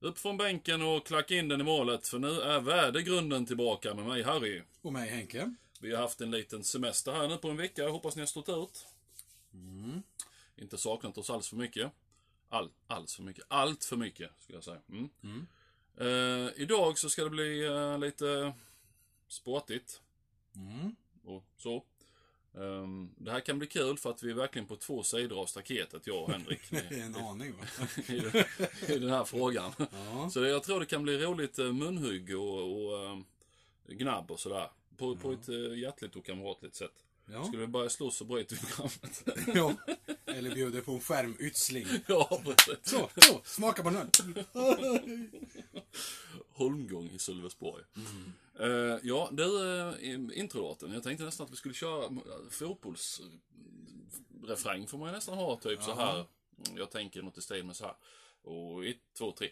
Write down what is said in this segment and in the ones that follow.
Upp från bänken och klacka in den i målet, för nu är värdegrunden tillbaka med mig, Harry. Och mig Henke. Vi har haft en liten semester här nu på en vecka. Jag hoppas ni har stått ut. Inte saknat oss alls för mycket. All, alls för mycket. Allt för mycket, skulle jag säga. Mm. Eh, idag så ska det bli eh, lite sportigt. Och så. Ehm, det här kan bli kul för att vi är verkligen på två sidor av staketet, jag och Henrik. Det är en aning va? i, den, i den här frågan. Ja. Så jag tror det kan bli roligt eh, munhugg och, och eh, gnabb och sådär. På, på ett eh, hjärtligt och kamratligt sätt. Ja. Skulle vi börja slåss så bryter vi programmet. ja. Eller bjuder på en skärmytsling. ja, precis. Så, så, smaka på den. Holmgång i Sölvesborg. Eh, ja, du, uh, introlåten. Jag tänkte nästan att vi skulle köra uh, fotbollsrefräng får man ju nästan ha, typ så här. Mm, Jag tänker något i stil med så här. Och ett, två, tre.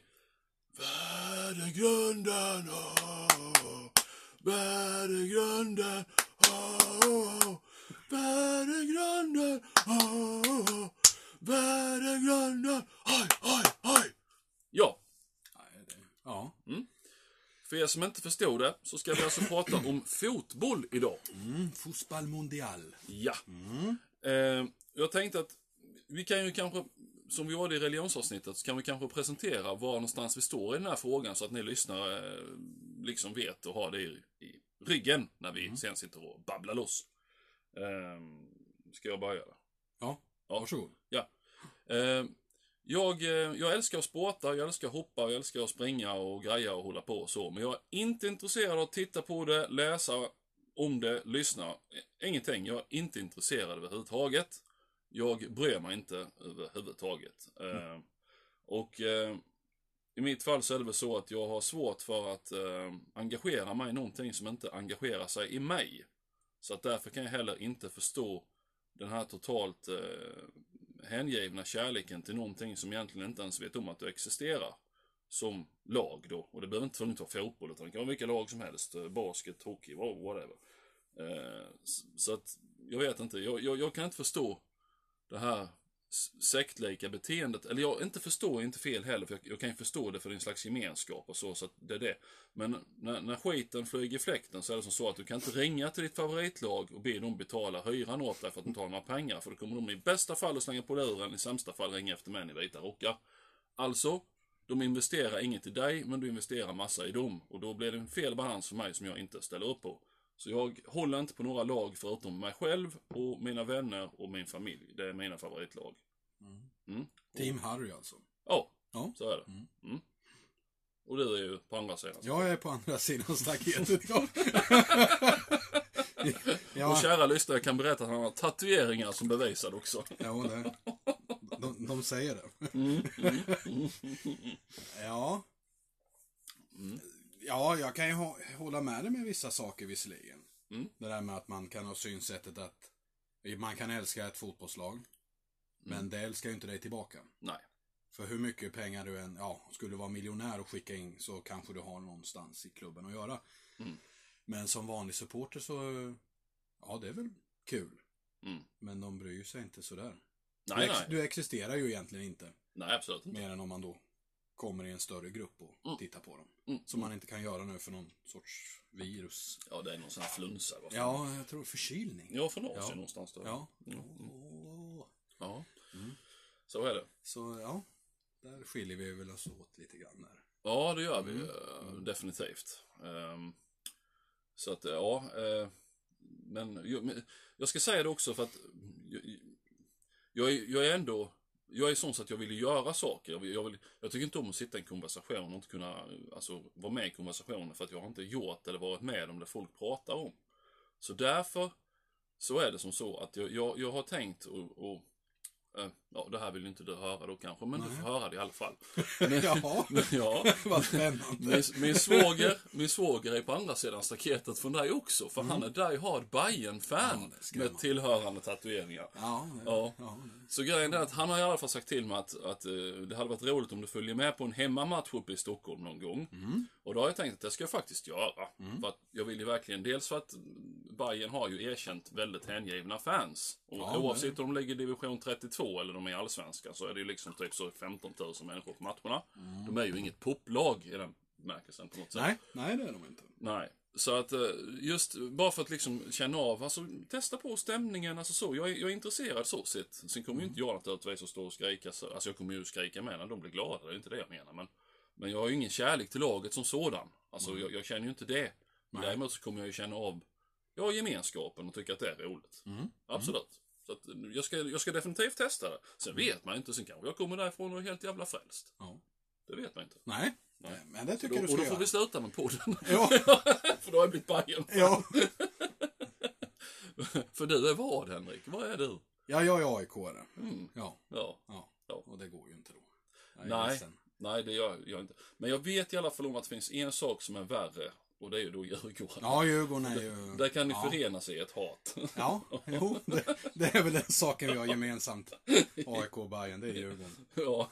Värdegrunden, oh, värdegrunden, oh, värdegrunden, oh, värdegrunden, oj, oj, oj. Ja, Ja. För er som inte förstod det så ska vi alltså prata om fotboll idag. Mm, Fotboll mondial. Ja. Eh, jag tänkte att vi kan ju kanske, som vi gjorde i religionsavsnittet, så kan vi kanske presentera var någonstans vi står i den här frågan så att ni lyssnare eh, liksom vet och har det i, i ryggen när vi sen sitter och babblar loss. Eh, ska jag börja? Ja, Ja. varsågod. Ja. Eh, jag, eh, jag älskar att sporta, jag älskar att hoppa, jag älskar att springa och greja och hålla på och så. Men jag är inte intresserad av att titta på det, läsa om det, lyssna. Eh, Ingenting. Jag är inte intresserad överhuvudtaget. Jag bryr mig inte överhuvudtaget. Eh, och eh, i mitt fall så är det väl så att jag har svårt för att eh, engagera mig i någonting som inte engagerar sig i mig. Så att därför kan jag heller inte förstå den här totalt eh, hängivna kärleken till någonting som egentligen inte ens vet om att det existerar. Som lag då. Och det behöver inte, inte vara fotboll, utan det kan vara vilka lag som helst. Eh, basket, hockey, vad- whatever. Eh, så att, jag vet inte. Jag, jag, jag kan inte förstå det här sektlika beteendet. Eller jag inte förstår inte fel heller, för jag, jag kan ju förstå det för det är en slags gemenskap och så, så att det är det. Men när, när skiten flyger i fläkten så är det som så att du kan inte ringa till ditt favoritlag och be dem betala hyran åt dig för att de tar några pengar. För då kommer de i bästa fall att slänga på luren, i sämsta fall ringa efter män i vita rockar. Alltså, de investerar inget i dig, men du investerar massa i dem. Och då blir det en fel balans för mig som jag inte ställer upp på. Så jag håller inte på några lag förutom mig själv och mina vänner och min familj. Det är mina favoritlag. Mm. Team Harry alltså. Ja, Ja. så är det. Mm. Och du är ju på andra sidan. Jag är på andra sidan staketet. Ja. Och kära lyssnare kan berätta att han har tatueringar som bevisar också. ja det. De, de säger det. Ja. Ja, jag kan ju hå- hålla med dig med vissa saker visserligen. Mm. Det där med att man kan ha synsättet att man kan älska ett fotbollslag. Men det älskar ju inte dig tillbaka. Nej. För hur mycket pengar du än, ja, skulle du vara miljonär och skicka in så kanske du har någonstans i klubben att göra. Mm. Men som vanlig supporter så, ja det är väl kul. Mm. Men de bryr sig inte sådär. Nej, du, ex- nej. du existerar ju egentligen inte. Nej, absolut inte. Mer än om man då kommer i en större grupp och Mm. tittar på dem. Mm. Som man inte kan göra nu för någon sorts virus. Ja, det är någon sån här flunsa. Ja, jag tror förkylning. Ja, för några år Ja. någonstans då. Ja. Mm. Åh. Ja. Mm. Så är det. Så ja, där skiljer vi väl oss åt lite grann där. Ja, det gör vi Mm. eh, definitivt. Ehm, så att, ja. eh, men jag, ska säga det också för att jag, jag, är, jag är ändå jag är sån så att jag vill göra saker. Jag, vill, jag, vill, jag tycker inte om att sitta i en konversation och inte kunna alltså, vara med i konversationen för att jag har inte gjort eller varit med om det folk pratar om. Så därför så är det som så att jag, jag, jag har tänkt och, och eh, ja, det här vill inte du höra då kanske, men du Nej. får höra det i alla fall. Jaha, ja, vad spännande. min, min, svåger, min svåger är på andra sidan staketet från dig också, för han är Die Hard bayern fan Ja, med man. tillhörande tatueringar. Ja, Ja. ja. Så grejen är att han har i alla fall sagt till mig att, att eh, det hade varit roligt om du följer med på en hemmamatch uppe i Stockholm någon gång. Mm. Och då har jag tänkt att det ska jag faktiskt göra. För att jag vill ju verkligen, dels för att Bayern har ju erkänt väldigt hängivna fans. Och Ja, oavsett om de ligger i division 32 eller de är i Allsvenskan så är det ju liksom typ så 15 000 människor på matcherna. De är ju inget poplag i den bemärkelsen på något sätt. Nej, nej det är de inte. Nej. Så att eh, just bara för att liksom känna av, alltså testa på stämningen, alltså så. Jag är, jag är intresserad så sett. Sen kommer ju inte jag naturligtvis att stå och skrika, så, alltså jag kommer ju skrika med när de blir glada, det är inte det jag menar. Men, men jag har ju ingen kärlek till laget som sådan. Alltså jag, jag känner ju inte det. Nej. däremot så kommer jag ju känna av, ja, gemenskapen och tycka att det är roligt. Mm. Absolut. Så att eh, jag ska, jag ska definitivt testa det. Sen vet man inte, sen kanske jag kommer därifrån och är helt jävla frälst. Ja. Det vet man inte. Nej, Nej. men det Och tycker då, du och ska då får vi göra. sluta med podden. Ja, för då har jag blivit Bajen. ja. För du är vad, Henrik? Vad är du? ja, jag är aik. Mm. Ja, Ja. ja, Ja. och det går ju inte då. Nej. Nej, det gör jag inte. Men jag vet i alla fall om att det finns en sak som är värre. Och det är ju då Djurgården. Ja, Djurgården är ju... Där kan ni ja. förena sig i ett hat. Ja, jo, det, det är väl den saken vi har gemensamt. AIK och Bayern, det är Djurgården. ja.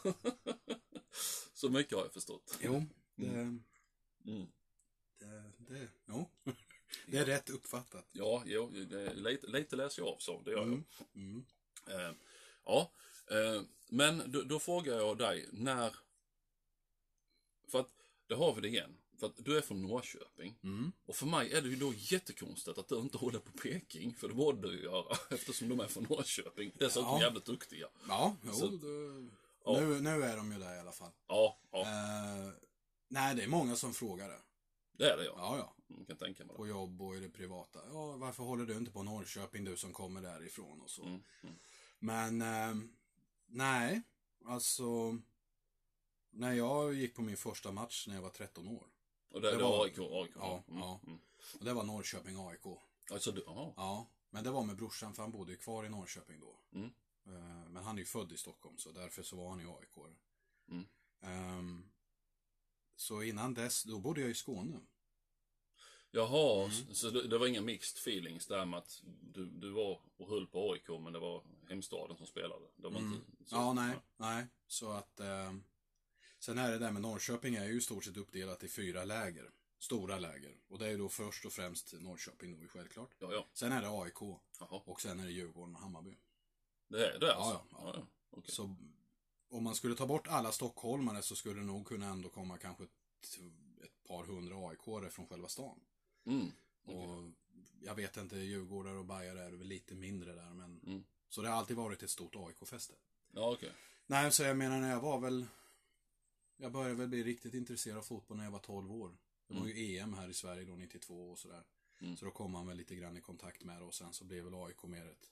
Så mycket har jag förstått. Jo, det, Mm. det, det, jo. det är rätt uppfattat. Ja, jo, det- lite, lite läser jag av så. Det gör jag. Mm. Mm. Eh, ja, eh, men då, då frågar jag dig, när... För att, det har vi det igen. För att du är från Norrköping. Mm. Och för mig är det ju då jättekonstigt att du inte håller på Peking. För det borde du ju göra eftersom de är från Norrköping. Dessutom Ja. jävligt duktiga. Ja, jo, Så- det, Ja. Nu, nu är de ju där i alla fall. Ja, ja, Eh, nej, det är många som frågar det. det är det ja. Ja, ja. Jag kan tänka mig det. På jobb och i det privata. Ja, varför håller du inte på Norrköping, du som kommer därifrån och så. Mm, mm. Men, eh, nej, alltså. När jag gick på min första match när jag var 13 år. Och det, Det det var- AIK. AIK. Ja, mm, ja. Mm. Och det var Norrköping AIK. Alltså, du, ja. Ja, men det var med brorsan för han bodde ju kvar i Norrköping då. Mm. Eh, Men han är ju född i Stockholm så därför så var han ju aik Mm. Ehm, Så innan dess, då bodde jag i Skåne. Jaha, Mm. så det, det var inga mixed feelings där med att du, du var och höll på AIK men det var hemstaden som spelade. Det var Mm. inte så. Ja, nej, nej. Så att ehm, Sen är det där med Norrköping är ju i stort sett uppdelat i fyra läger. Stora läger. Och det är ju då först och främst Norrköping då självklart. Ja, ja. Sen är det AIK. Jaha. Och sen är det Djurgården och Hammarby. Det är det Ja, alltså? ja, ja. ja. Okej. Så om man skulle ta bort alla stockholmare så skulle det nog kunna ändå komma kanske ett, ett par hundra aik från själva stan. Mm. Och jag vet inte, Djurgårdare och Bajare är väl lite mindre där men Mm. Så det har alltid varit ett stort AIK-fäste. Ja, okej. Nej, så jag menar när jag var väl Jag började väl bli riktigt intresserad av fotboll när jag var 12 år. Det var ju EM här i Sverige då 92 och sådär. Mm. Så då kom man väl lite grann i kontakt med det och sen så blev väl AIK mer ett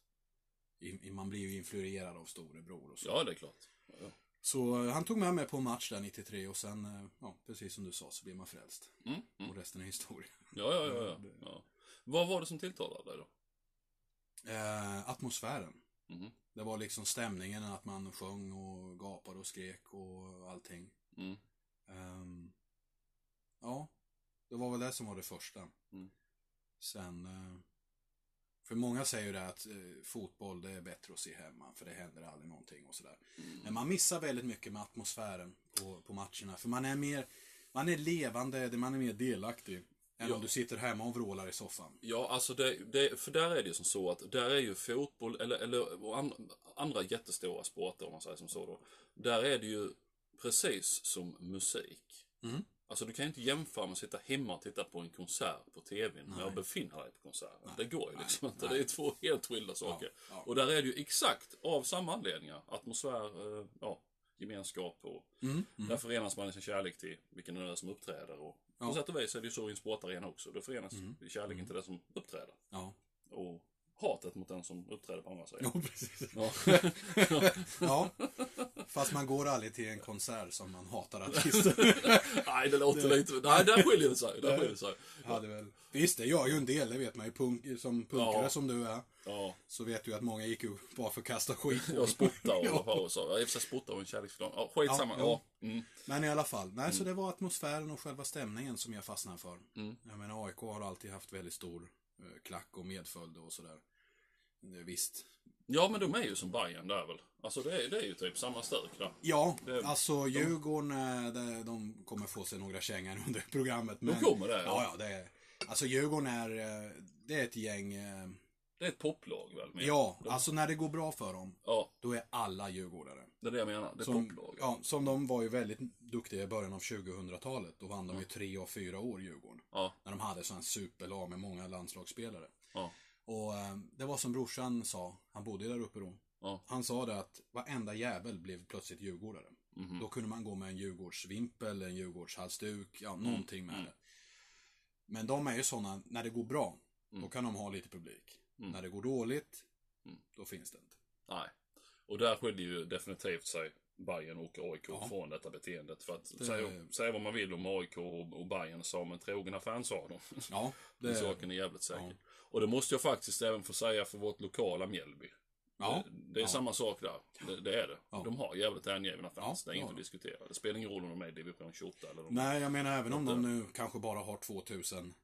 i- Man blir ju influerad av storebror och så. Ja, det är klart. Ja. Så eh, han tog med mig på match där 93 och sen, eh, ja, precis som du sa så blev man frälst. Mm. Mm. Och resten är historia. Ja, ja, ja, ja. ja. Vad var det som tilltalade dig då? Eh, atmosfären. Mhm. Det var liksom stämningen att man sjöng och gapade och skrek och allting. Mm. Ehm, ja, det var väl det som var det första. Mm. Sen, eh, för många säger ju det att eh, fotboll det är bättre att se hemma för det händer aldrig någonting och sådär. Mm. Men man missar väldigt mycket med atmosfären på, på matcherna. För man är mer, man är levande, man är mer delaktig. Än Ja. om du sitter hemma och vrålar i soffan. Ja, alltså det, det, för där är det ju som så att där är ju fotboll, eller, eller andra, andra jättestora sporter om man säger som så då. Där är det ju precis som musik. Mm. Alltså du kan ju inte jämföra med att sitta hemma och titta på en konsert på tvn med att befinna dig på konserten. Det går ju Nej. liksom inte. Nej. Det är två helt skilda saker. ja. Och där är det ju exakt av samma anledningar. Atmosfär, eh, ja, gemenskap och Mm. där förenas man i sin kärlek till vilken det är som uppträder. Och Ja. på sätt och vis är det ju så i en sportarena också. Då förenas Mm. kärleken till det som uppträder. Ja. Och hatet mot den som uppträder på andra sidan. ja, precis. Ja. Ja, fast man går aldrig till en konsert som man hatar artister. Nej, det låter lite... Nej, där skiljer det sig. Där skiljer det sig. Hade väl... Visst, det gör ju en del, det vet man ju. Punk, som punkare Ja. som du är, Ja, så vet du att många gick ju bara för att kasta skit på jag spottar och Ja. ja. så. Jag i och för sig spottar och en kärleksförklaring. Ja, skitsamma. Ja, Ja, Mm. Men i alla fall, nej, så det var atmosfären och själva stämningen som jag fastnade för. Mm. Jag menar, AIK har alltid haft väldigt stor eh, klack och medföljd och sådär. Visst. Ja, men de är ju som Bayern där väl. Alltså det är, det är ju typ samma stök där. Ja, Det- alltså Djurgården, eh, de kommer få sig några kängor under programmet. Men, kommer det, ja. Ja, det är, Alltså Djurgården är, eh, det är ett gäng, eh, Det är ett poplag väl? mer? ja, De- alltså när det går bra för dem, ja, då är alla djurgårdare. det är det jag menar. Det är Som, poplag. ja, som de var ju väldigt duktiga i början av 2000-talet. Då vann de ju tre av fyra år Djurgården. Ja, När de hade sån superlag med många landslagsspelare. ja, Och eh, det var som brorsan sa, han bodde där uppe då. ja. Han sa det att varenda jävel blev plötsligt djurgårdare. Mhm. Då kunde man gå med en Djurgårdsvimpel, en Djurgårdshalsduk, ja någonting med mm. det. Men de är ju sådana, när det går bra, då Mm. kan de ha lite publik. Mm. När det går dåligt, Mm. då finns det inte. Nej. Och där skiljer ju definitivt sig Bayern och AIK Ja. från detta beteendet. För att Det- säga, säga vad man vill om AIK och, och Bayern så men trogna fans har de. Ja, Den det, saken är jävligt säker. ja. Och det måste jag faktiskt även få säga för vårt lokala Mjällby. ja, Det, det är ja. samma sak där. Det, det är det. Ja. De har jävligt hängivna fans. Ja, det är inte att diskutera. Det spelar ingen roll om de är i division 28 eller de... Nej, jag menar även om de nu kanske bara har 2000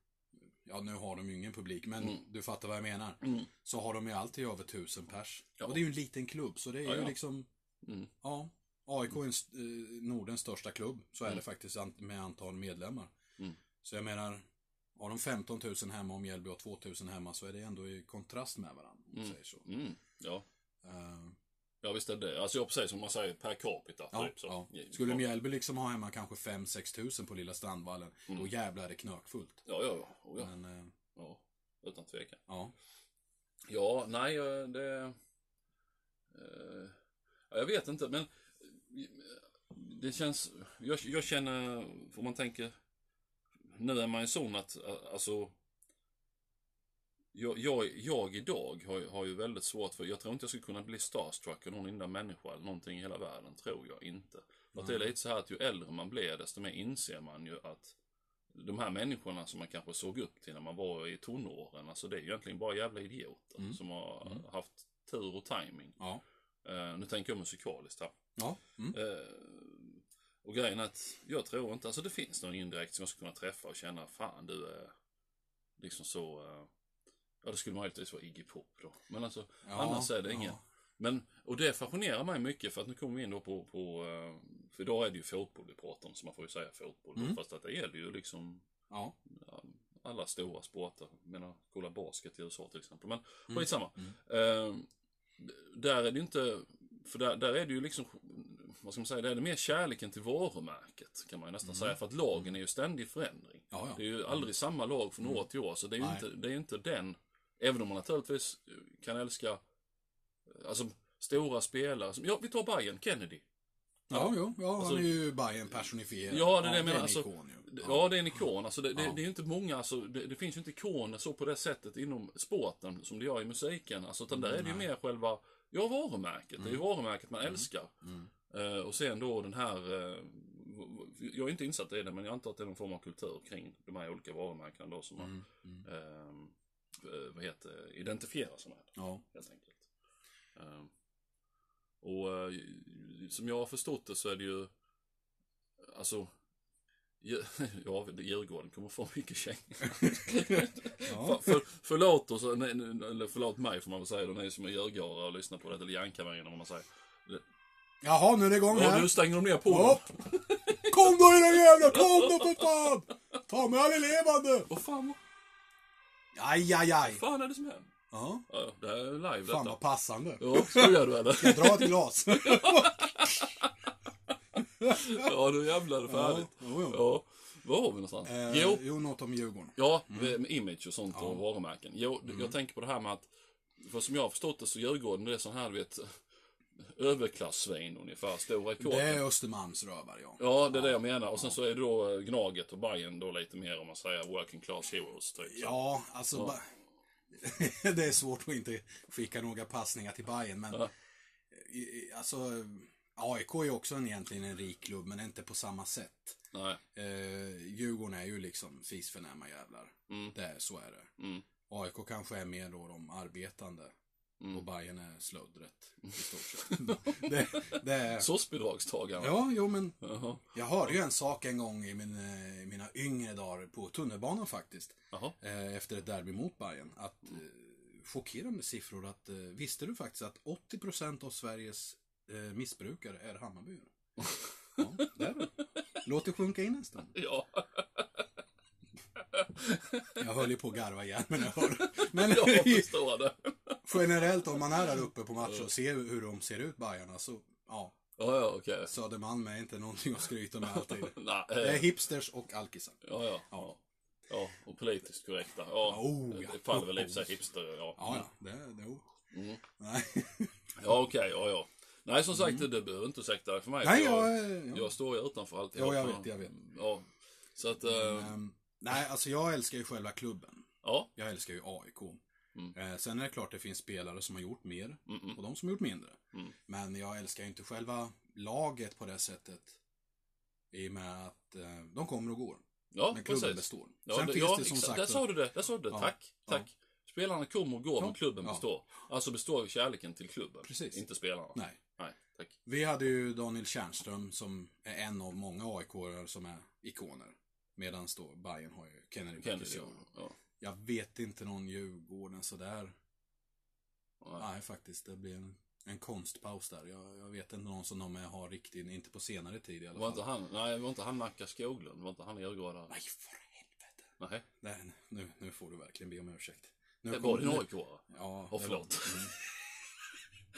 Ja, nu har de ju ingen publik, men Mm. du fattar vad jag menar. Mm. Så har de ju alltid över 1000 pers. Ja. Och det är ju en liten klubb, så det är Ja, ju ja. liksom Mm. Ja, AIK är en, eh, Nordens största klubb. Så är Mm. det faktiskt an- med antal medlemmar. Mm. Så jag menar, har de 15 000 hemma och Mjällby har 2 000 hemma så är det ändå i kontrast med varandra. Om man Mm. säger så. Mm. Ja. Eh, ja, visst är det. Alltså, jag precis som man säger per capita. ja, typ, så. ja. Skulle Mjällby liksom ha hemma kanske 5-6 000 på lilla Strandvallen, Mm. då jävlar är det knökfullt. Ja, ja, ja. Oh, ja. Men, eh, ja. Utan tvekan. ja. Ja, nej, eh, det... Ja, jag vet inte, men... Det känns... Jag, jag känner, för man tänker... Nu är man i sån att, alltså... Jag, jag, jag idag har, har ju väldigt svårt för, jag tror inte jag skulle kunna bli starstruck av någon enda människa eller någonting i hela världen, tror jag inte. För att det är lite så här att ju äldre man blir, desto mer inser man ju att de här människorna som man kanske såg upp till när man var i tonåren, alltså det är ju egentligen bara jävla idioter Mm. som har Mm. haft tur och timing. Ja. Eh, nu tänker jag musikaliskt här. Ja. Mm. Eh, och grejen är att jag tror inte, alltså det finns någon indirekt som jag skulle kunna träffa och känna, fan du är liksom så, eh, ja det skulle möjligtvis vara Iggy Pop då. Men alltså, Ja, annars är det ingen. ja. Men, och det fascinerar mig mycket för att nu kommer vi in då på, på eh, för idag är det ju fotboll vi pratar om, så man får ju säga fotboll. Mm. Fast att det gäller ju liksom Ja. alla stora sporter. Jag menar, kolla basket i USA till exempel. Men Mm. skitsamma. Mm. Eh, där är det ju inte, för där, där är det ju liksom, vad ska man säga, där är det mer kärleken till varumärket kan man ju nästan Mm. säga. För att lagen är ju ständig förändring. Ja, ja. Det är ju aldrig samma lag från Mm. år till år. Så det är ju Nej. inte, det är inte den, även om man naturligtvis kan älska, alltså stora spelare. Som, ja, vi tar Bayern Kennedy. Ja, ja, Alltså- han är ju Bayern personifierad. Ja, det är det jag menar, en alltså, ikon ju. Ja, det är en ikon. Alltså, det, det, Ja. det är ju inte många, alltså, det, det finns ju inte ikoner så på det sättet inom sporten som det gör i musiken. Alltså, utan där är det ju mer själva, ja, varumärket. Det är ju varumärket man älskar. Mm. Eh, och sen då den här, v- jag är inte insatt i det, men jag antar att det är någon form av kultur kring de här olika varumärkena då som man, Mm. Mm. eh, vad heter identifierar sig med, Ja. helt enkelt. Och som jag har förstått det så är det ju, alltså, Ja, Djurgården kommer få mycket kängor. Ja. för, förlåt oss, eller förlåt mig får man väl säga då, ni som är djurgårdare och lyssnar på det, eller Jankavägen om man säger. Jaha, nu är det igång Ja, här. nu stänger de ner på Upp! Kom då era jävlar, kom då för fan! Ta mig aldrig levande! Vad fan, Aj, aj, aj. vad fan är det som händer? Ja, Ja, ja, det är live fan detta. vad passande. Ja, skojar du eller? Ska jag dra ett glas? Ja, nu jävlar är det färdigt. Ja, jo, jo. Ja, var har vi någonstans? Eh, Jo, jo, något om Djurgården. ja, med image och sånt Ja. och varumärken. Jo, jag tänker på det här med att, för som jag har förstått det så Djurgården, det är sån här, du vet, överklassvin ungefär, stora i Det är Östermalmsrövar, ja. Ja, det är det jag menar. Och sen så är det då eh, Gnaget och Bayern då lite mer om man säger working class heroes typ. Ja, alltså... Ja. det är svårt att inte skicka några passningar till Bayern men... Ja. Alltså... AIK är också en, egentligen en rik klubb, men inte på samma sätt. Nej. Eh, Djurgården är ju liksom fisförnäma jävlar. Mm, Det, är- så är det. mm, AIK kanske är mer då de arbetande. mm. Och Bayern är slöddret, i stort sett. det, det är... SOS-bidragstagare. Ja, jo men Jaha. jag hörde ju en sak en gång i, min, eh, i mina yngre dagar på tunnelbanan faktiskt. Jaha. Eh, efter ett derby mot Bayern. Att, eh, chockerande siffror att, eh, visste du faktiskt att 80% av Sveriges eh, missbrukare är Hammarbyare? Ja, där. Låt det sjunka in en stund. Ja. Jag höll ju på att garva igen, men jag hörde. Men Jag förstår det. generellt om man är där uppe på matcher och ser hur de ser ut, Bajarna, så ja. Ja, ja, okej. Södermalm är inte någonting att skryta med alltid. Nej, Det är hipsters och alkisar. ja, ja, ja. Ja, och politiskt korrekta. Ja, Oh, ja. det faller väl i för sig hipster, ja. Ja, ja, det, det, oh. Mm. Nej, Ja, okej, ja, ja. Nej, som sagt, det behöver inte ursäkta dig för mig. Nej för jag, jag, jag, jag står ju utanför allt. Ja, jag vet, jag vet. Ja, så att, eh, Ehm, nej, alltså jag älskar ju själva klubben. ja. Jag älskar ju AIK. Mm. Eh, sen är det klart det finns spelare som har gjort mer Mm, mm. och de som har gjort mindre. Mm. Men jag älskar ju inte själva laget på det sättet. I och med att eh, de kommer och går. Ja, Men klubben precis. består. Ja, Sen det, finns ja, det som exakt. sagt... Där sa du det. Där sa du det. Ja, Tack. Tack. Spelarna kommer och går, men klubben består. Alltså består ju kärleken till klubben. Precis. Inte spelarna. Nej. Tack. Vi hade ju Daniel Tjärnström som är en av många aik som är ikoner. Medan då Bayern har ju Kennedy Kennedy, ja. ja. Jag vet inte någon Djurgården sådär. Nej. Nej, faktiskt. Det blir en, en konstpaus där. Jag, jag vet inte någon som de har riktigt, inte på senare tid i alla Var fall. inte han, nej, var inte han Nacka Skoglund? Var inte han Djurgårdare? Nej, för helvete. Nej. Nej, nu, nu får du verkligen be om ursäkt. Nu Det var nu- aik Ja, det förlåt.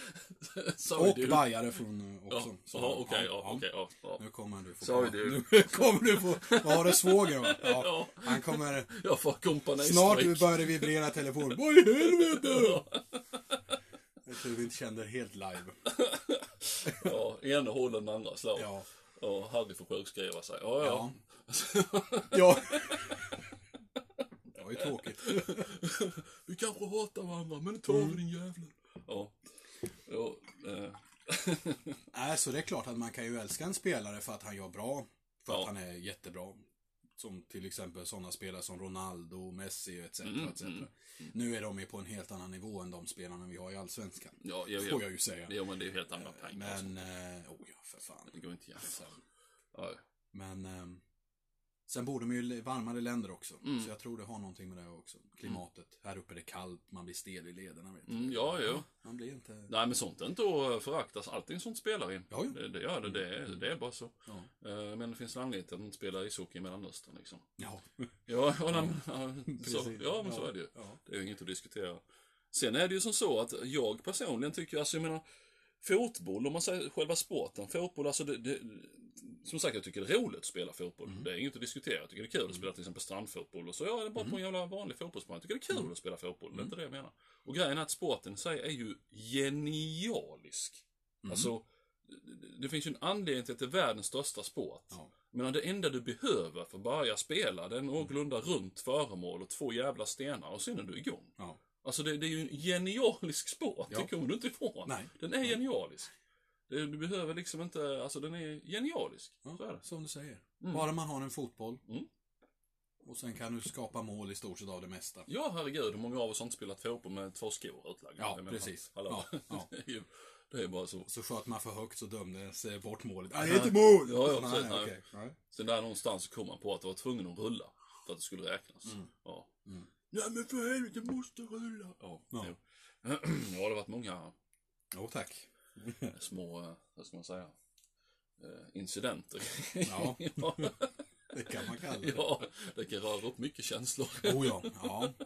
Sorry, Och du. bajare från eh, också. Så, ja, okej, ja, ja, ja. okej, ja. ja. Nu kommer du få... Sorry, du. Nu kommer du få... Vad har du svåger va? Ja. Ja, Han kommer... jag får kompani Snart börjar det vibrera telefon. Vad i helvete? Jag tror vi inte kände det helt live. Ja, ena håller den andra slag. Ja. Ja, Harry får sjukskriva sig. Ja, ja. Ja. Det var ju tråkigt. vi kanske hatar varandra, men nu tar Mm. vi din jävla. Ja. Ja eh. Nej, så det är klart att man kan ju älska en spelare för att han gör bra. För att Ja. han är jättebra. Som till exempel sådana spelare som Ronaldo, Messi etc. Mm, etc. mm, Nu är de ju på en helt annan nivå än de spelarna vi har i Allsvenskan. ja, ja, Får ja. jag ju säga. Jo, men det är helt andra pengar. Men, eh, oh ja, för fan. Det går inte jämföra. Ja. men, ehm, sen bor de ju i varmare länder också. Mm. Så jag tror det har någonting med det också. Klimatet. Här uppe är det kallt, man blir stel i lederna. Vet du. Mm, ja, jo. Man blir inte... Nej, men sånt är inte att föraktas. Allting sånt spelar in. Ja. Det, det gör det. Det är, det är bara så. Ja. Eh, Men det finns en anledning till att man inte spelar ishockey i Mellanöstern liksom. Ja. Ja, ja, men, ja, så, ja men så är det ju. Ja. Det är ju inget att diskutera. Sen är det ju som så att jag personligen tycker, alltså jag menar, fotboll, om man säger själva sporten, fotboll, alltså det, det som sagt, jag tycker det är roligt att spela fotboll. Mm. Det är inget att diskutera. Jag tycker det är kul att spela till exempel strandfotboll och så. Jag är bara på en jävla vanlig fotbollsplan. Jag tycker det är kul Mm. att spela fotboll. Det är inte det jag menar. Och grejen är att sporten i sig är ju genialisk. Mm. Alltså, det- finns ju en anledning till att det är världens största sport. Ja. Men det enda du behöver för att börja spela, det är någorlunda runt föremål och två jävla stenar och sen är du igång. Ja. Alltså det, det är ju en genialisk sport, Ja. det kommer du inte ifrån. Nej. Den är genialisk. Det, du behöver liksom inte, alltså den är genialisk. Ja, Så är det. som du säger. Mm. Bara man har en fotboll. Mm. Och sen kan du skapa mål i stort sett av det mesta. Ja, herregud, hur många av oss har inte spelat fotboll med två skor utlagda? Ja, menar, precis. Hallå. Ja, ja. det, är ju, det är bara så. Så sköt man för högt så dömdes eh, bort målet. Ah, det är inte mål! Ja, ja, nej, precis, nej. okej. Nej. Sen där någonstans så kom man på att det var tvungen att rulla för att det skulle räknas. Ja. Mm. Nej men för helvete, måste rulla. Ja, Ja. ja, det har varit många Jo, tack. små, vad ska man säga, eh, incidenter. Ja. ja, Det kan man kalla det. ja, det kan röra upp mycket känslor. Oh ja. ja.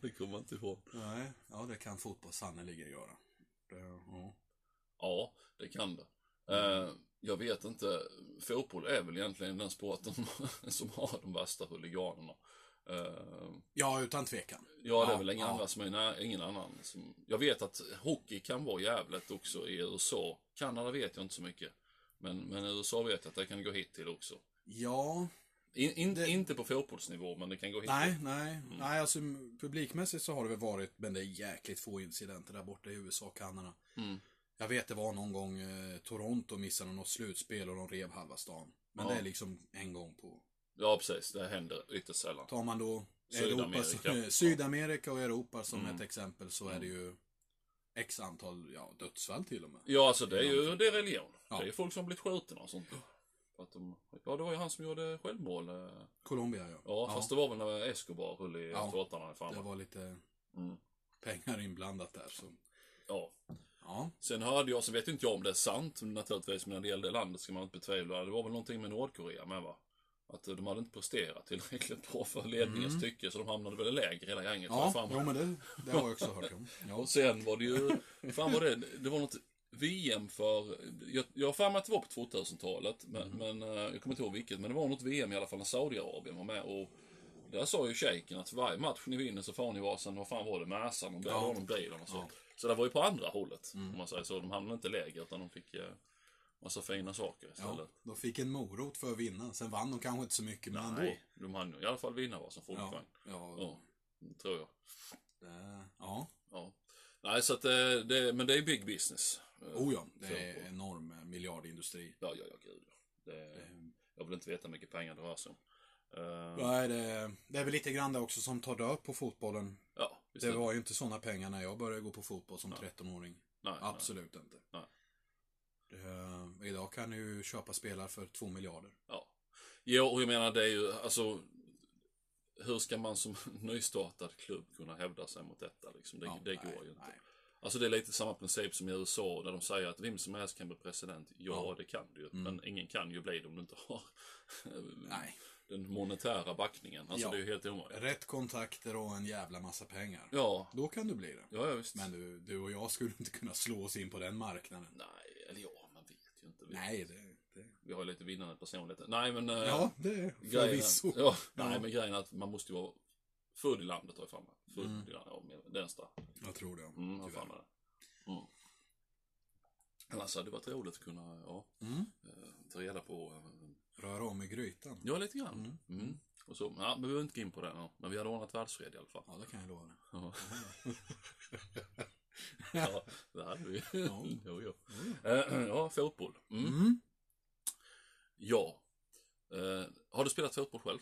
Det kommer man inte ihåg. Nej, ja det kan fotboll sannerligen göra. Det, ja. Ja, det kan det. Eh, jag vet inte, fotboll är väl egentligen den sporten som har de värsta huliganerna. Ja, utan tvekan. Ja, det är väl ingen, ja. annan som är, nej, ingen annan som... Jag vet att hockey kan vara jävligt också i USA. Kanada vet jag inte så mycket. Men, men USA vet jag att det kan gå hit till också. Ja, In, in, Det- Inte på fotbollsnivå, men det kan gå hit nej, till. nej. Nej, alltså publikmässigt så har det väl varit, men det är jäkligt få incidenter där borta i USA och Kanada. Mm. Jag vet det var någon gång eh, Toronto missade något slutspel och de rev halva stan. Men Ja. det är liksom en gång på. Ja, precis. Det händer ytterst sällan. Tar man då Sydamerika. Europa, Sydamerika och Europa som Mm. ett exempel så är det ju X antal ja, dödsfall till och med. Ja, alltså det är ju det är religion. Ja. Det är folk som blivit skjutna och sånt. Att de, ja, det var ju han som gjorde självmål. eh. Colombia ja. Ja, fast det var väl när Escobar höll i Ja. tårtarna. det Fan. var lite Mm. pengar inblandat där. Så. Ja. Ja, Sen hörde jag, så vet inte jag om det är sant naturligtvis, men när det gäller det landet ska man inte betvivla. Det var väl någonting med Nordkorea med va? Att de hade inte presterat tillräckligt bra för ledningens tycke, så de hamnade väl lägre hela gänget. Mm. Ja, Fan, jo, men det, det har jag också hört om. Ja. Och sen var det ju, fan var det, det var något VM för, jag, jag har för mig att det var på 2000-talet, men, Mm. men eh, jag kommer inte ihåg vilket, men det var något VM i alla fall när Saudiarabien var med och där sa ju shejken att varje match ni vinner så får ni varsin, vad fan var det, Mercan och där Ja. de bilen och så. Ja. Mm. Så det var ju på andra hållet, om man säger så. De hamnade inte lägre utan de fick eh, massa fina saker Ja, istället. de fick en morot för att vinna. Sen vann de kanske inte så mycket, men ändå. Nej, de hann i alla fall vinna varsin Ja, folkvagn. ja, Ja, det tror jag. det, ja. Ja. Nej, så att det, det, men det är big business. Eh, Oh ja, det är enorm eh, miljardindustri. Ja, ja, ja, gud ja. Det, jag vill inte veta hur mycket pengar det rör sig om. Eh, Nej, det, det är väl lite grann det också som tar död på fotbollen. ja, Det var ju inte sådana pengar när jag började gå på fotboll som 13-åring. Nej, Absolut inte. Nej. Det, idag kan du ju köpa spelare för 2 miljarder. Ja. ja, och jag menar det är ju, alltså, hur ska man som nystartad klubb kunna hävda sig mot detta liksom? Det, Ja, det nej, går ju inte. nej. Alltså det är lite samma princip som i USA där de säger att vem som helst kan bli president. Ja, Ja. det kan du ju. Mm. Men ingen kan ju bli det om du inte har Nej. den monetära backningen. Alltså Ja. det är ju helt omöjligt. Rätt kontakter och en jävla massa pengar. Ja, Då kan du bli det. ja, ja visst. Men du, du och jag skulle inte kunna slå oss in på den marknaden. Nej, eller ja, man vet ju inte. Vi, Nej, det... det vi har ju lite vinnande personligheter. Nej, men... eh, ja, det är grejen, förvisso. ja, nej, Ja. men grejen är att man måste ju vara född i landet, har jag för mig. Född Mm. i landet, ja. Jag tror det. Mm, jag mig det. Mm. Annars hade det varit roligt att kunna, ja, Mm. eh, ta reda på, eh, Röra om i grytan. ja, lite grann. Mm. Mm. Och så, ja, men vi behöver inte gå in på det. Men vi hade ordnat världsfred i alla fall. Ja, det kan jag lova. Ja. ja, det hade vi. Ja. jo, jo. Eh, ja, fotboll. Mm. Mm. Ja. Eh, har du spelat fotboll själv?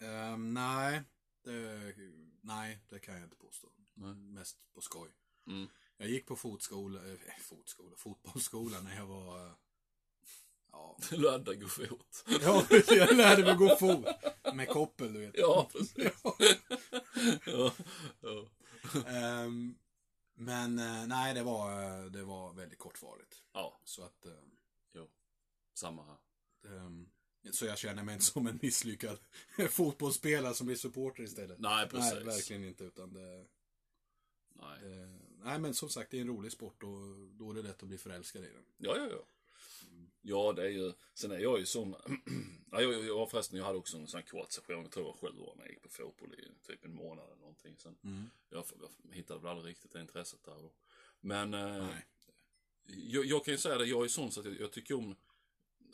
Ehm, nej, det, nej, det kan jag inte påstå. Nej. Mest på skoj. Mm. Jag gick på fotskola, eh, fotskola, fotbollsskola när jag var... Ja, Lärde gå fot. ja jag lärde mig gå fot. Med koppel, du vet. Ja, precis. ja, ja. Ehm, men eh, nej, det var, eh, det var väldigt kortvarigt. ja, Så att... eh, jo. Samma här. ehm, så jag känner mig inte som en misslyckad fotbollsspelare som blir supporter istället. Nej, precis. Nej, verkligen inte. Utan det, Nej. det, nej, men som sagt, det är en rolig sport och då är det lätt att bli förälskad i den. Ja, ja, ja. Ja, det är ju, sen är jag ju sån, ja, jag, jag förresten, jag hade också en sån här kort session, jag tror jag var sju år när jag gick på fotboll i typ en månad eller någonting. Sen, Mm. jag, jag hittade väl aldrig riktigt det intresset där då. Men, eh, jag, jag kan ju säga det, jag är sån så att jag, jag tycker om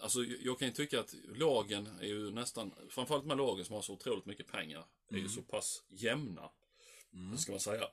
Alltså jag, kan ju tycka att lagen är ju nästan, framförallt med lagen som har så otroligt mycket pengar, är ju så pass jämna. Mm. Ska man säga.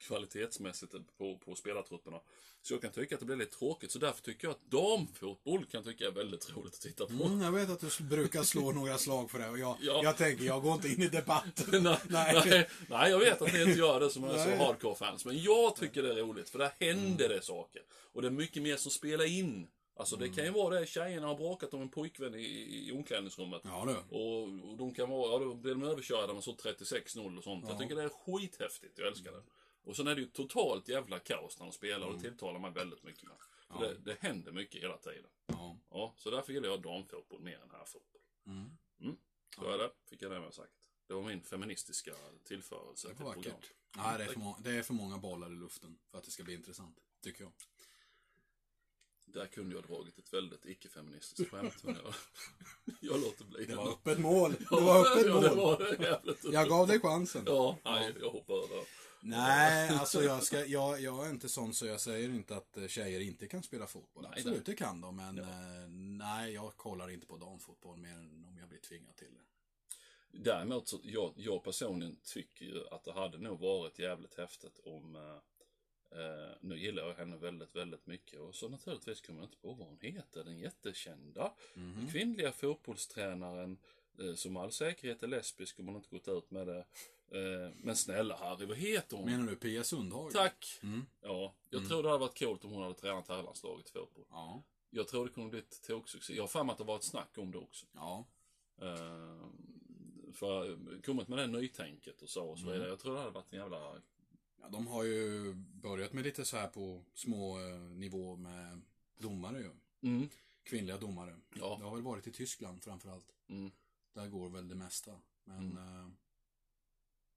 Kvalitetsmässigt på, på spelartrupperna. Så jag kan tycka att det blir lite tråkigt. Så därför tycker jag att damfotboll kan tycka är väldigt roligt att titta på. Mm, jag vet att du brukar slå några slag för det och jag, Ja. jag tänker, jag går inte in i debatten. nej, nej. nej, jag vet att ni inte gör det som är så hardcore-fans. Men jag tycker det är roligt, för där händer det saker. Och det är mycket mer som spelar in. Alltså det kan ju vara det, tjejerna har bråkat om en pojkvän i, i omklädningsrummet. Ja du. Och, och de kan vara, ja då blir de överkörda med så 36-0 och sånt. Ja. Jag tycker det är skithäftigt, jag älskar det. Och sen är det ju totalt jävla kaos när de spelar och det tilltalar mig väldigt mycket med. Mm. Ja. det, det händer mycket hela tiden. Ja. Ja, så därför gillar jag damfotboll mer än herrfotboll. Mm. Så är det, fick jag det med sagt. Det var min feministiska tillförelse Det till program. vackert. Nej, det är, för det är för många bollar i luften för att det ska bli intressant. Tycker jag. Där kunde jag dragit ett väldigt icke-feministiskt skämt. men jag, jag låter bli Det var öppet mål. Det var öppet ja, det mål. var det. Jag gav dig chansen. Ja, nej, jag hoppar över. Nej, alltså jag, ska, jag, jag är inte sån så jag säger inte att eh, tjejer inte kan spela fotboll. Nej, Absolut, det kan de. Men Ja. eh, nej, jag kollar inte på damfotboll mer än om jag blir tvingad till det. Däremot så, jag, jag personligen tycker ju att det hade nog varit jävligt häftigt om eh, eh, nu gillar jag henne väldigt, väldigt mycket och så naturligtvis kommer jag inte på vad hon heter, den jättekända Mhm. kvinnliga fotbollstränaren eh, som all säkerhet är lesbisk om hon inte gått ut med det. Eh, men snälla Harry, vad heter hon? Menar du Pia Sundhage? Tack! Mm. Ja, jag Mm. tror det hade varit coolt om hon hade tränat herrlandslaget i fotboll. Ja. Jag tror det kunde blivit toksuccé. Jag har för mig att det var ett snack om det också. Ja. Eh, för kommit med det nytänket och så och så Mm. vidare. Jag tror det hade varit en jävla... ja. De har ju börjat med lite så här på små eh, nivå med domare ju. Mm. kvinnliga domare. Ja. Det har väl varit i Tyskland framförallt. Mm. Där går väl det mesta. Men... Mm. eh,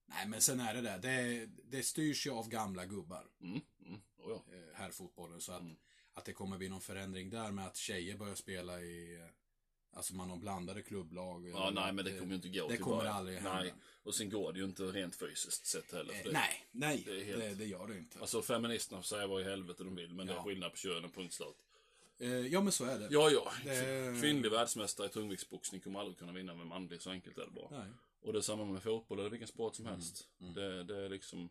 nej, men sen är det där. Det, det styrs ju av gamla gubbar, Mm. Mm. Oh, ja. eh, herrfotbollen. Så att, Mm. att det kommer bli någon förändring där med att tjejer börjar spela i... eh, Alltså man har blandade klubblag. ja, nej men det kommer ju inte gå. Det kommer början. aldrig hända. Nej. Och sen går det ju inte rent fysiskt sett heller. Eh, det, nej, nej. det är Det, helt- det, gör det inte. Alltså feministerna får säga vad i helvete de vill, men det är Ja. skillnad på könen, punkt slut. Eh, ja, men så är det. Ja, ja. Det- Kvinnlig världsmästare i tungviktsboxning kommer aldrig kunna vinna med manlig, så enkelt är det bara. Nej. Och det är samma med fotboll eller vilken sport Mm. som helst. Det, det är liksom...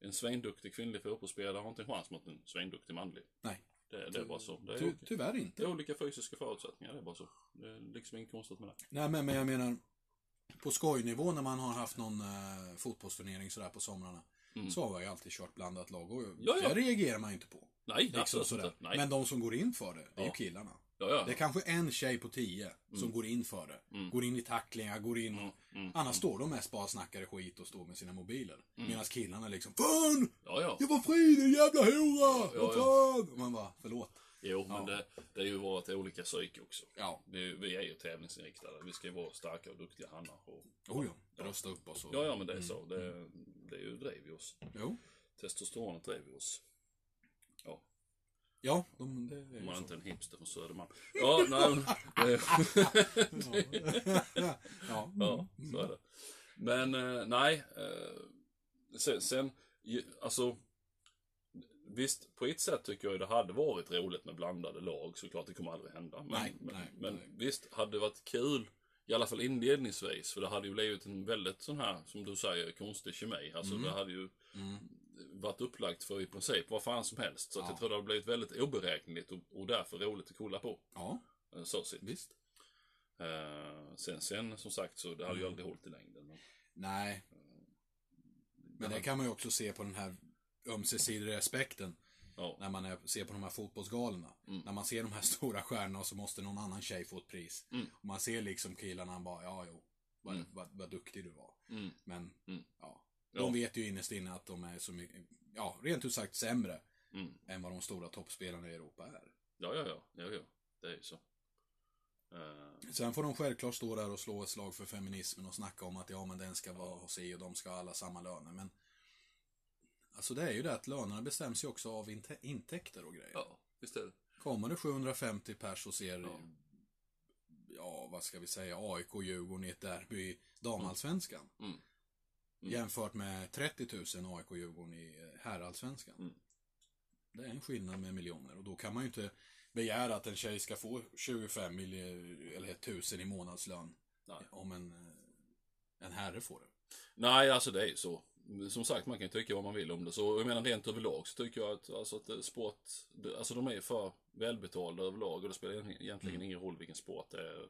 En svinduktig kvinnlig fotbollsspelare har inte en chans mot en svinduktig manlig. Nej. Det, det är bara så. Det är, Ty, tyvärr det inte. är olika fysiska förutsättningar, det är bara så. Det är liksom inget konstigt med det. Nej, men, men jag menar på skojnivå när man har haft någon eh, fotbollsturnering sådär på somrarna. Så har jag ju alltid kört blandat lag och Mm. Ja, ja. det reagerar man ju inte på. Nej, Liksom absolut sådär. inte. Nej. Men de som går in för det, det är ju Ja. killarna. Ja, ja. Det är kanske en tjej på tio som Mm. går in för det. Går in i tacklingar, går in och... Annars står de mest bara och snackar skit och står med sina mobiler. Mm. Medan killarna liksom Fan! Ja, ja. Jag var fri din jävla hora! Vad fan! Och man bara, förlåt. Jo, men det, det är ju vårt olika psyke också. Ja. Är, vi är ju tävlingsinriktade. Vi ska ju vara starka och duktiga hannar. Och, Oh ja, rösta upp oss och... ja, ja, men det är så. Det, det är ju driver oss. Jo. Testosteronet driver oss. Ja, de, det är om ju man inte är en hipster från Södermalm. Ja, nej, ja. ja, så är det. Men, eh, nej. Eh, sen, sen, ju- alltså. Visst, på ett sätt tycker jag det hade varit roligt med blandade lag. Såklart, det kommer aldrig hända. Men, Nej, men, nej, men nej. visst, hade det varit kul. I alla fall inledningsvis. För det hade ju blivit en väldigt sån här, som du säger, konstig kemi. Alltså det hade ju Mm. Varit upplagt för i princip vad fan som helst. Så Ja. jag tror det hade blivit väldigt oberäkneligt och, och därför roligt att kolla på. Ja, Eh, Så sett. visst. Eh, sen, sen som sagt så det hade Mm. ju aldrig hållit i längden. Men, Nej. Men det kan man ju också se på den här ömsesidiga respekten. ja. När man är, ser på de här fotbollsgalorna. När man ser de här stora stjärnorna så måste någon annan tjej få ett pris. Mm. Och man ser liksom killarna bara, ja jo, vad, vad, vad duktig du var. Mm. Men, Mm. Ja. Ja. De vet ju innerst inne att de är så mycket, ja, rent ut sagt sämre Mm. än vad de stora toppspelarna i Europa är. Ja, ja, ja, ja, ja. Det är ju så. Eh, Sen får de självklart stå där och slå ett slag för feminismen och snacka om att ja men den ska vara hos sig och de ska ha alla samma löner. Men alltså det är ju det att lönerna bestäms ju också av inte- intäkter och grejer. ja, visst är det. Kommer det 750 pers och ser, Ja. ja. vad ska vi säga, AIK och Djurgården i ett derby i damallsvenskan. Mm. Mm. Jämfört med 30 000 AIK och Djurgården i eh, herrallsvenskan. Mm. Det är en skillnad med miljoner och då kan man ju inte begära att en tjej ska få 25 miljoner eller 1000 i månadslön. Nej. Om en, eh, en herre får det. Nej, alltså det är ju så. Som sagt, man kan ju tycka vad man vill om det. Så jag menar rent överlag så tycker jag att, alltså, att det- sport, alltså de är för välbetalda överlag och det spelar egentligen Mm. ingen roll vilken sport det är.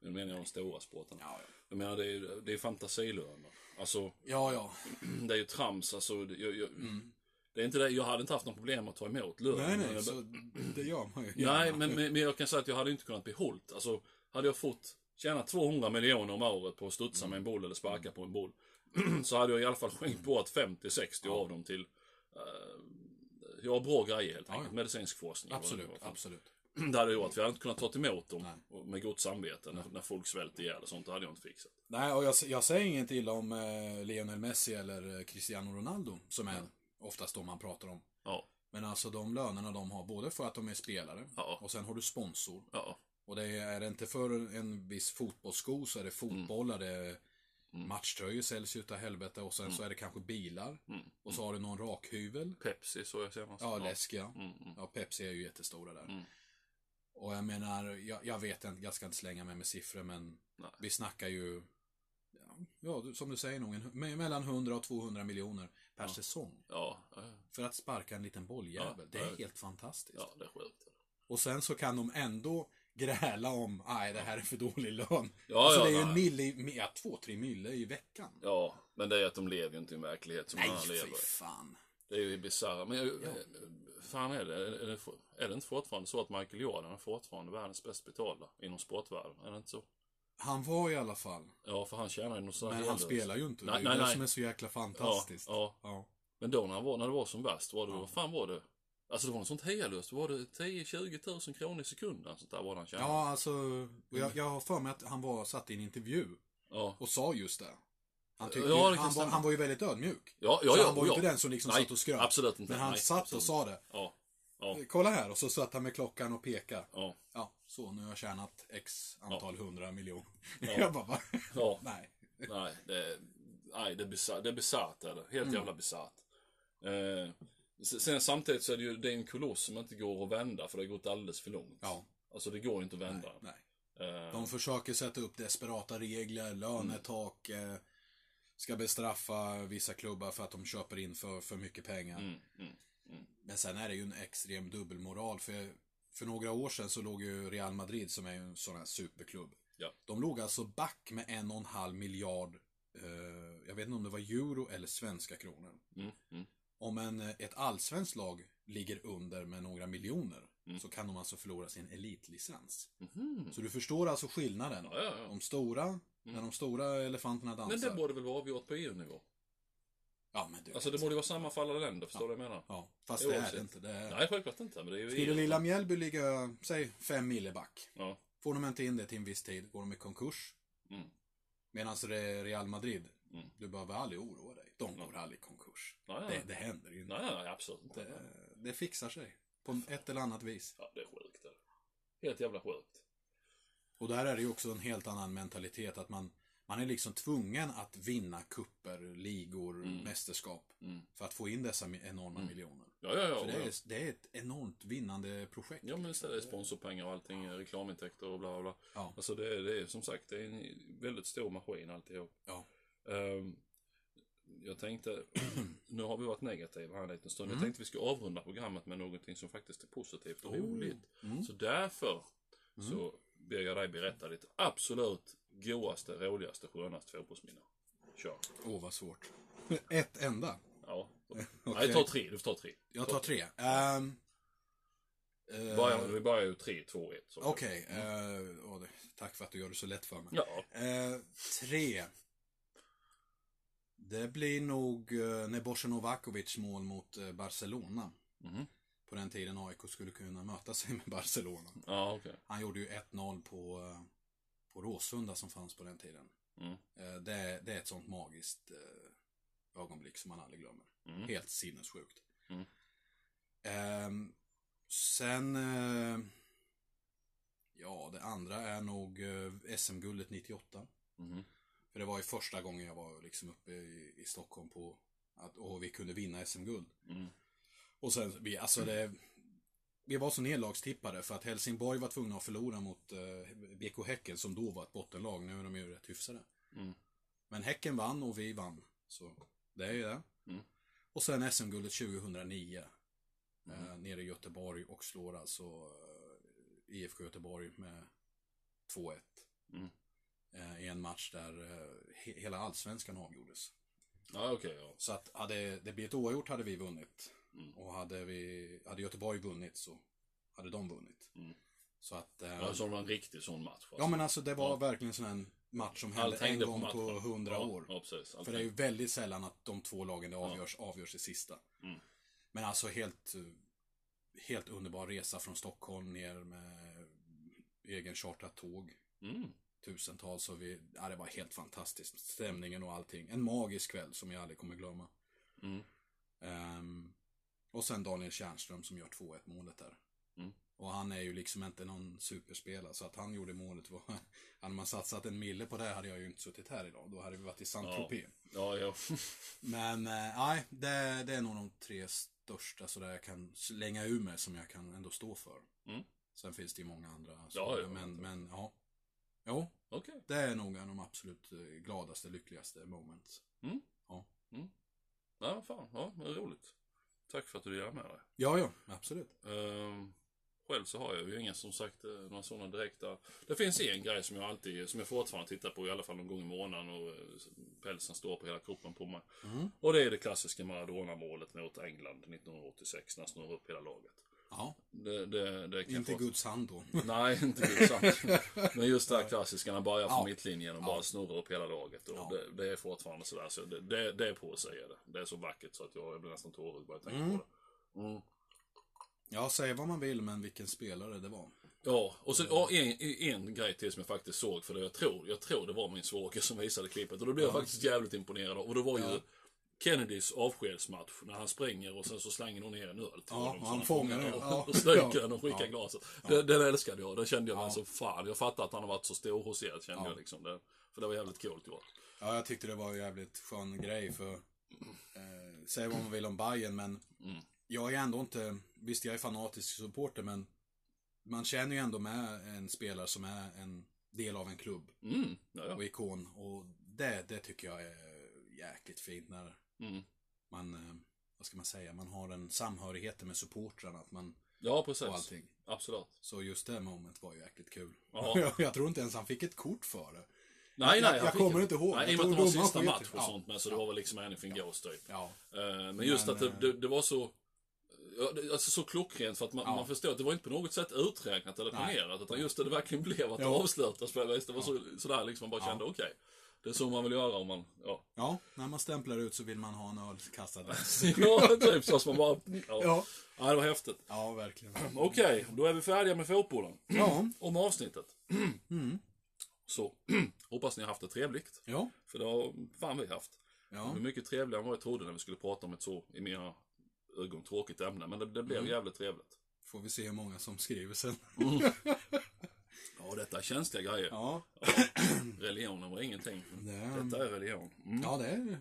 Nu menar jag de stora sporterna. Ja, Jag menar det är, det är fantasilöner. Alltså, ja. ja. det är ju trams. Alltså, det- jag, jag, Mm. det är inte det, jag hade inte haft något problem att ta emot lön. Nej, Men nej, jag- så det gör man ju Nej, men, men, men jag kan säga att jag hade inte kunnat behållt. Alltså, hade jag fått tjäna 200 miljoner om året på att studsa med en boll eller sparka på en boll. så hade jag i alla fall skänkt bort 50-60 av dem till uh, jag har bra grejer helt Ja, enkelt. ja. Medicinsk forskning. Absolut, absolut. Det hade gjort. Vi hade inte kunnat ta emot dem Nej. med gott samvete när, när folk svälter ihjäl och sånt. Det hade jag inte fixat. Nej, och jag, jag säger inget illa om eh, Lionel Messi eller eh, Cristiano Ronaldo, som är oftast de man pratar om. Ja, Men alltså de lönerna de har, både för att de är spelare, Ja. och sen har du sponsor. ja, Och det är, är det inte för en viss fotbollssko så är det fotbollar, det är matchtröjor säljs utav helvete och sen så är det kanske bilar. Och så har du någon rakhyvel. Pepsi så jag senast. Ja, läsk ja. Mm, mm. Ja, Pepsi är ju jättestora där. Och jag menar, jag, jag vet inte, jag ska inte slänga mig med siffror men Nej. vi snackar ju, ja, ja, som du säger nog, en, mellan 100 och 200 miljoner per säsong. Ja, ja, För att sparka en liten bolljävel. Ja, det är ja. helt fantastiskt. ja, det är sjukt. Och sen så kan de ändå gräla om, nej det här är för dålig lön. Ja, alltså ja, det är ju en nej. mille, i- ja, två, tre mille i veckan. Ja, men det är att de lever ju inte i en verklighet som nej, fy lever. fan. Det är ju bisarrt. Men jag, fan är det? Är det, är det inte fortfarande så att Michael Jordan är fortfarande världens bäst betalda inom sportvärlden? Är det inte så? Han var i alla fall. Ja, för han tjänar ju något sånt Men han spelar ju inte. Nej, det är nej, ju det nej. som är så jäkla Ja, fantastiskt. ja. Ja. Men då när, han var, när det var som värst, var det, vad fan var det? Alltså det var något sånt hejalöst. Var det 10-20 tusen kronor i sekunden? Sånt där var det han tjänade. Ja, alltså, jag, jag har för mig att han var satt i en intervju Ja. och sa just det. Han, tyckte, Ja, kan han, var, han var ju väldigt ödmjuk. Ja, ja, så ja. han var ju ja. inte den som liksom Nej, satt och skröt. Absolut inte. Men han Nej, satt absolut och sa det. Ja. Ja. Kolla här, och så satt han med klockan och pekade. Ja. Ja, så nu har jag tjänat x antal hundra miljoner. Ja. jag bara, va? Ja. nej. Nej, det, nej, det är bisarrt. Det är är det. Helt Mm. jävla bisarrt. Eh, sen samtidigt så är det ju det är en koloss som inte går att vända för det har gått alldeles för långt. Ja, Alltså det går inte att vända. nej, nej. Eh, De försöker sätta upp desperata regler, lönetak, eh, ska bestraffa vissa klubbar för att de köper in för, för mycket pengar. mm, mm, mm. Men sen är det ju en extrem dubbelmoral. För, för några år sedan så låg ju Real Madrid, som är en sån här superklubb. Ja. De låg alltså back med en och en halv miljard, eh, jag vet inte om det var euro eller svenska kronor. Mm, mm. Om en, ett allsvenskt lag ligger under med några miljoner Mm. så kan de alltså förlora sin elitlicens. Mhm. Så du förstår alltså skillnaden. Ja, ja, ja. De stora, när de stora elefanterna dansar. Men det borde väl vara avgjort på EU-nivå? Ja, men du Alltså det borde ju vara samma för alla länder, förstår du vad jag menar? Ja, fast det är Oavsett. det inte. Det är... Nej, självklart inte, men det är ju Skulle lilla Mjällby ligga, säg, fem mille back. Ja. Får de inte in det till en viss tid, går de i konkurs. Mm. Medan det är Real Madrid, Mm. du behöver aldrig oroa dig. De går aldrig i konkurs. Nej, Det, nej. det händer ju inte. Nej, nej, absolut inte. Det, det fixar sig. På ett eller annat vis. Ja, det är sjukt. Det. är Helt jävla sjukt. Och där är det ju också en helt annan mentalitet att man, man är liksom tvungen att vinna kupper, ligor, mästerskap. Mm. För att få in dessa enorma miljoner. Ja, ja, ja. För det ja. är, det är ett enormt vinnande projekt. Ja, men istället är det sponsorpengar och allting, reklamintäkter och bla bla. Ja. Alltså det är, det är som sagt, det är en väldigt stor maskin alltihop. Ja. Ehm, jag tänkte, nu har vi varit negativa här en liten stund. Mm. Jag tänkte vi ska avrunda programmet med någonting som faktiskt är positivt och Oh. roligt. Mm. Så därför så ber jag dig berätta ditt absolut godaste, roligaste, skönaste fotbollsminne. Kör. Åh, vad svårt. Ett enda. Ja. Okej. Nej, ta tre. Du får ta tre. Jag tar tre. Ehm, eh, Börja, vi börjar ju tre, två, ett. Okej. eh, åh, det- tack för att du gör det så lätt för mig. Ja. Eh, tre. Det blir nog uh, Nebojsa mål mot eh, Barcelona. Mhm. På den tiden AIK skulle kunna möta sig med Barcelona. Ja, okej. Han gjorde ju 1-0 på, eh, på Råsunda som fanns på den tiden. Mm. Eh, det, är- det är ett sånt magiskt eh, ögonblick som man aldrig glömmer. Mm. Helt sinnessjukt. Mm. Ehm, sen... eh, ja, det andra är nog SM-guldet 98. Mhm. För det var ju första gången jag var liksom uppe i, i Stockholm på att och vi kunde vinna SM-guld. Och sen, vi, alltså det... Vi var så nedlagstippade för att Helsingborg var tvungna att förlora mot eh, BK Häcken som då var ett bottenlag. Nu är de ju rätt hyfsade. Mm. Men Häcken vann och vi vann. Så det är ju det. Mm. Och sen SM-guldet 2009. Mm. Eh, nere i Göteborg och slår alltså eh, IFK Göteborg med 2-1. Mm. Eh, I en match där eh, he- hela allsvenskan avgjordes. Ja, okej, ja. Så att hade det blivit oavgjort hade vi vunnit. Mm. Och hade, vi, hade Göteborg vunnit så hade de vunnit. Mm. Så att... Eh, Ja, så det var en riktig sån match. Alltså. ja men alltså det var Ja. verkligen sån här match som hände en gång på hundra ja, år. Ja, precis. För det är ju väldigt sällan att de två lagen det avgörs, avgörs i sista. Mm. Men alltså helt, helt underbar resa från Stockholm ner med egen chartrat tåg. Mm. Tusentals och vi, ja det var helt fantastiskt. Stämningen och allting. En magisk kväll som jag aldrig kommer glömma. Mm. Ehm, och sen Daniel Tjärnström som gör 2-1 målet där. Mm. Och han är ju liksom inte någon superspelare så att han gjorde målet var... Hade man satsat en mille på det hade jag ju inte suttit här idag. Då hade vi varit i Saint-Tropez. Ja, ja. Men eh, nej, det, det är nog de tre största sådär jag kan slänga ur mig som jag kan ändå stå för. Mm. Sen finns det ju många andra. Ja, ja, men, ja. men ja. Jo, Okej. det är nog en av de absolut eh, gladaste, lyckligaste moments. Ja, fan. Ja, det är roligt. Tack för att du delar med dig. Ja, ja, absolut. Ehm, själv så har jag ju inga som sagt eh, några sådana direkta. Det finns en grej som jag alltid, som jag fortfarande tittar på i alla fall någon gång i månaden och eh, pälsen står på hela kroppen på mig. Mm. Och det är det klassiska Maradona-målet mot England 1986 när han snurrar upp hela laget. Ja, Det, det, det kan inte Guds hand då. Nej, inte det sant. Men just det här klassiska, han börjar från Ja. mittlinjen och bara snurrar upp hela laget. Och Ja. det, det är fortfarande sådär, så det, det, det är på att säga det. Det är så vackert så att jag, jag blir nästan tårögd bara jag tänker Mm. på det. Mm. Ja, säg vad man vill, men vilken spelare det var. Ja, och så ja, en, en grej till som jag faktiskt såg, för det jag tror, jag tror det var min svåger som visade klippet. Och då blev jag faktiskt jävligt imponerad. Och det var ju Ja. Kennedys avskedsmatch, när han springer och sen så slänger hon ner en öl till Ja, honom. Han fångar den, och, ja. och stryker den och skickar Ja. glaset. Den, den älskade jag, den kände jag mig Ja. så fan. Jag fattar att han har varit så stor hos er, kände Ja. jag liksom. Det, för det var jävligt coolt gjort. Ja, jag tyckte det var en jävligt skön grej för eh, Säg vad man vill om Bayern men Mm. Jag är ändå inte Visst, jag är fanatisk supporter men Man känner ju ändå med en spelare som är en del av en klubb Mm, ja. och ikon och det, det tycker jag är jäkligt fint när Mm. man eh, Vad ska man säga, man har en samhörighet med supportrarna att man ja precis. och allting Absolut. Så just det moment var ju jäkligt kul Ja. jag, jag tror inte ens han fick ett kort för det Nej, Jag- nej. jag fick kommer inte ihåg. Nej, Jag i och med att det var sista match och ja. sånt med, så det var väl liksom anything goes typ. Ja, Eh, Men just Men, att det, eh, det, det var så... ja, Alltså så klockrent för att man, Ja. man förstår att det var inte på något sätt uträknat eller Nej. planerat. Utan just det, det verkligen blev att det Ja. avslutas på det. Det var så, sådär liksom, man bara Ja. kände okej. Det är så man vill göra om man, ja. Ja, när man stämplar ut så vill man ha en öl kastad ja, typ så man bara, ja. Ja. ja. det var häftigt. Ja, verkligen. Okej, då är vi färdiga med fotbollen. Ja. Om avsnittet. Mm. Så, hoppas ni har haft det trevligt. Ja. För det har fan vi haft. Det Ja. var mycket trevligare än vad jag trodde när vi skulle prata om ett så, i mina ögon, tråkigt ämne. Men det, det blev Mm. jävligt trevligt. Får vi se hur många som skriver sen. Ja, detta är känsliga grejer. Ja. Religionen var ingenting. Det, Detta är religion. Mm. ja, det är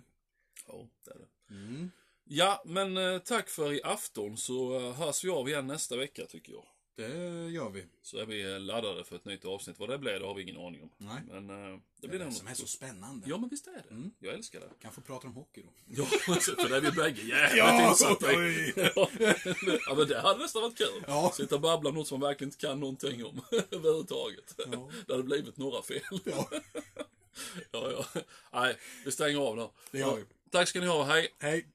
Ja, det är det. mm. Ja, men eh, tack för i afton så eh, hörs vi av igen nästa vecka tycker jag. Det gör vi. Så är vi laddade för ett nytt avsnitt. Vad det blir, det har vi ingen aning om. Nej. Men eh, det Det blir det som är så spännande. Ja, men visst är det. Mm. Jag älskar det. Kan få prata om hockey då. Ja, alltså, för det är vi bägge jävligt Ja, insatta i. oj. ja, men det hade nästan varit kul. Ja. Sitta och babbla om något som man verkligen inte kan någonting om överhuvudtaget. Ja. Det hade blivit några fel. Ja. ja, ja. Nej, vi stänger av nu. Det gör vi. Tack ska ni ha, hej. Hej.